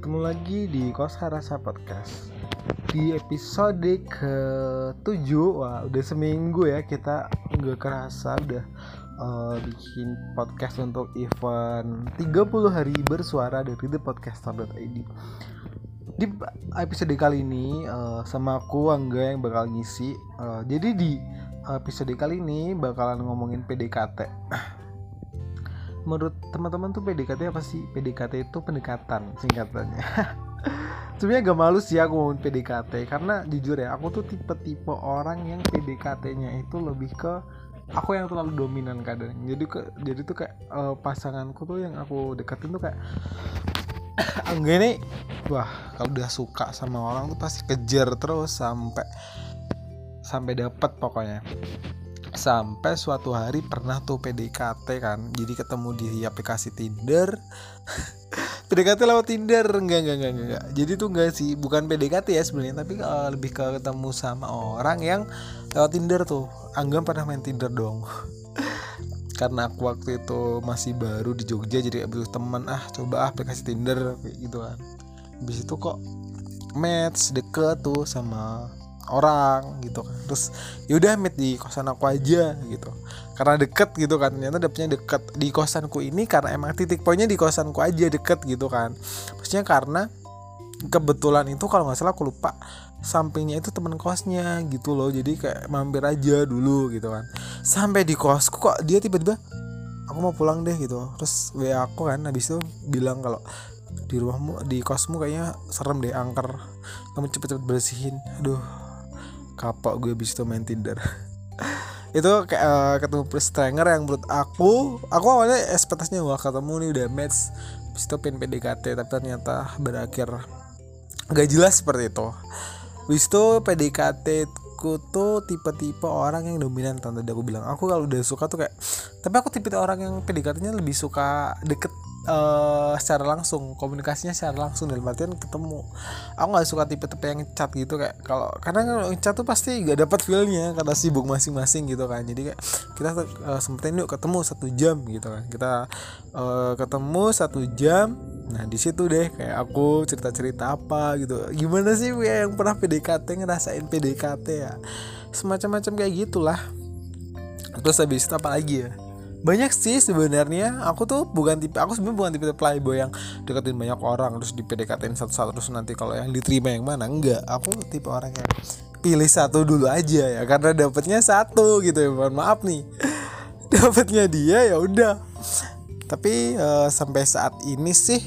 Ketemu lagi di Kosa Rasa Podcast. Di episode ke-7, wah udah seminggu ya kita nggak kerasa udah eh, bikin podcast untuk event 30 hari bersuara dari thepodcaster.id Di episode kali ini eh, sama aku Angga yang bakal ngisi Eh, Jadi di episode kali ini bakalan ngomongin PDKT menurut teman-teman tuh PDKT apa sih? PDKT itu pendekatan singkatannya. Sebenarnya gak malu sih aku ngomongin PDKT karena jujur ya aku tuh tipe-tipe orang yang PDKT-nya itu lebih ke aku yang terlalu dominan kadang. Jadi ke jadi tuh kayak eh, pasanganku tuh yang aku deketin tuh kayak enggak nih wah kalau udah suka sama orang tuh pasti kejar terus sampai sampai dapet pokoknya sampai suatu hari pernah tuh PDKT kan jadi ketemu di aplikasi Tinder. PDKT lewat Tinder enggak enggak enggak enggak. Jadi tuh enggak sih bukan PDKT ya sebenarnya tapi eh, lebih ke ketemu sama orang yang lewat Tinder tuh. Angga pernah main Tinder dong. Karena aku waktu itu masih baru di Jogja jadi butuh teman ah coba ah aplikasi Tinder gitu kan. Habis itu kok match deket tuh sama orang gitu kan. Terus yaudah meet di kosan aku aja gitu. Karena deket gitu kan ternyata dapetnya deket di kosanku ini karena emang titik poinnya di kosanku aja deket gitu kan. Maksudnya karena kebetulan itu kalau nggak salah aku lupa sampingnya itu temen kosnya gitu loh. Jadi kayak mampir aja dulu gitu kan. Sampai di kosku kok dia tiba-tiba aku mau pulang deh gitu. Terus wa aku kan habis itu bilang kalau di rumahmu di kosmu kayaknya serem deh angker. Kamu cepet-cepet bersihin. Aduh kapok gue habis itu main Tinder. Itu kayak eh, ketemu stranger yang menurut aku aku awalnya ekspektasinya wah ketemu nih udah match. Habis itu pengen PDKT tapi ternyata berakhir gak jelas seperti itu. Habis itu PDKT ku tuh tipe-tipe orang yang dominan tante. Aku bilang aku kalau udah suka tuh kayak tapi aku tipe orang yang PDKT-nya lebih suka deket eh, secara langsung komunikasinya secara langsung dalam artian ketemu. Aku nggak suka tipe-tipe yang chat gitu kayak kalau karena kalau chat tuh pasti gak dapat feelnya karena sibuk masing-masing gitu kan. Jadi kayak kita eh, sempetin yuk ketemu satu jam gitu kan. Kita eh, ketemu satu jam nah di situ deh kayak aku cerita-cerita apa gitu. Gimana sih ya yang pernah PDKT ngerasain PDKT ya? Semacam-macam kayak gitulah. Terus habis itu apa lagi ya banyak sih sebenarnya. Aku tuh bukan tipe aku sebenarnya bukan tipe playboy yang deketin banyak orang terus di PDKT satu-satu terus nanti kalau yang diterima yang mana. Enggak aku tipe orang yang pilih satu dulu aja ya karena dapetnya satu gitu ya. Mohon maaf nih. Dapetnya dia ya udah. Tapi eh, sampai saat ini sih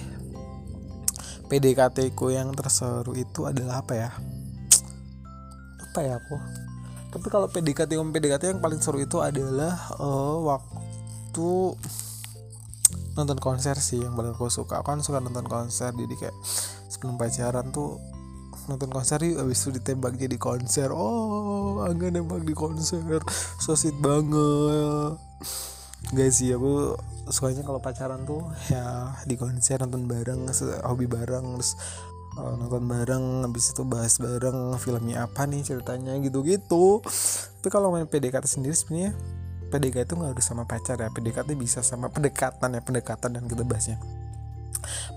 PDKT yang terseru itu adalah apa ya? Apa ya aku? Tapi kalau PDKT PDKT yang paling seru itu adalah eh, waktu nonton konser sih yang paling aku suka. Kan suka nonton konser jadi kayak sebelum pacaran tuh nonton konser yuk abis itu ditembak jadi konser. Oh agak nembak di konser. So sweet banget. Gak sih aku sukanya kalau pacaran tuh ya di konser nonton bareng hobi bareng terus uh, nonton bareng habis itu bahas bareng filmnya apa nih ceritanya gitu-gitu. Tapi kalau main PDKT sendiri sebenarnya PDKT itu nggak harus sama pacar ya PDKT bisa sama pendekatan ya pendekatan dan kita bahasnya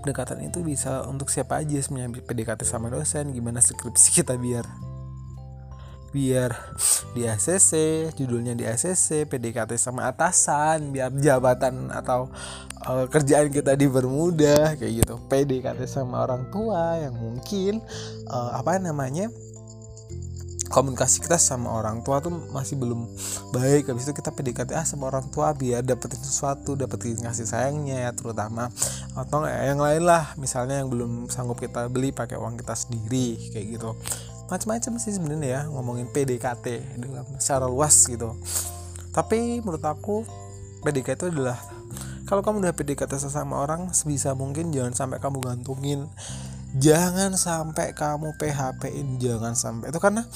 pendekatan itu bisa untuk siapa aja sebenarnya PDKT sama dosen gimana skripsi kita biar biar di ACC judulnya di ACC PDKT sama atasan biar jabatan atau eh, kerjaan kita dipermudah kayak gitu. PDKT sama orang tua yang mungkin eh, apa namanya komunikasi kita sama orang tua tuh masih belum baik. Habis itu kita PDKT ah sama orang tua biar dapetin sesuatu dapetin kasih sayangnya ya terutama. Atau yang lain lah misalnya yang belum sanggup kita beli pakai uang kita sendiri kayak gitu. Macam-macam sih sebenarnya ya ngomongin PDKT dalam secara luas gitu. Tapi menurut aku PDKT itu adalah kalau kamu udah PDKT sama orang sebisa mungkin jangan sampai kamu gantungin jangan sampai kamu PHP-in jangan sampai. Itu karena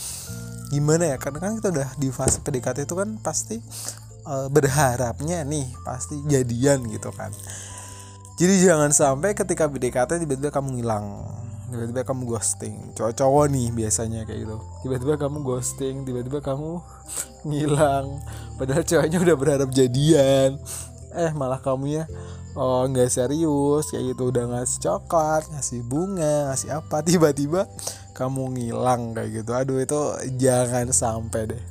gimana ya? Karena kan kita udah di fase PDKT itu kan pasti uh, berharapnya nih pasti jadian gitu kan. Jadi jangan sampai ketika PDKT tiba-tiba kamu ngilang tiba-tiba kamu ghosting. Cowok-cowok nih biasanya kayak gitu. Tiba-tiba kamu ghosting tiba-tiba kamu ngilang. Padahal ceweknya udah berharap jadian eh malah kamu ya oh nggak serius. Kayak gitu udah ngasih coklat ngasih bunga ngasih apa tiba-tiba kamu ngilang kayak gitu. Aduh itu jangan sampai deh.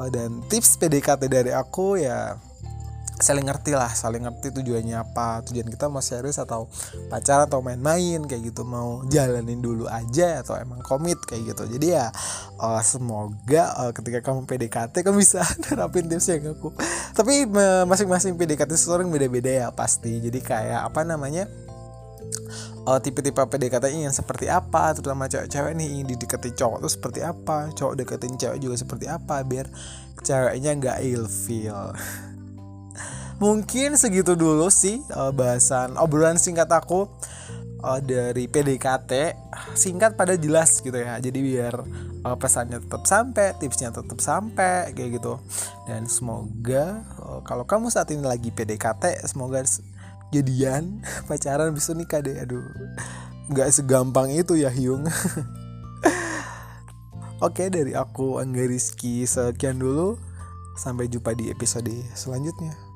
Oh, dan tips PDKT dari aku ya saling ngerti lah saling ngerti tujuannya apa. Tujuan kita mau serius atau pacaran atau main-main kayak gitu. Mau jalanin dulu aja atau emang komit kayak gitu. Jadi ya uh, semoga uh, ketika kamu PDKT kamu bisa nerapin tips yang aku. Tapi masing-masing PDKT seseorang beda-beda ya pasti. Jadi kayak apa namanya uh, tipe-tipe PDKT yang seperti apa terutama cewek-cewek nih ingin didekati cowok tuh seperti apa cowok deketin cewek juga seperti apa biar ceweknya nggak ilfeel mungkin segitu dulu sih uh, bahasan obrolan singkat aku uh, dari PDKT singkat pada jelas gitu ya. Jadi biar uh, pesannya tetap sampai tipsnya tetap sampai kayak gitu. Dan semoga uh, kalau kamu saat ini lagi PDKT semoga jadian pacaran bisa nikah deh. Aduh nggak segampang itu ya Hyung. Oke dari aku Angga Rizky sekian dulu. Sampai jumpa di episode selanjutnya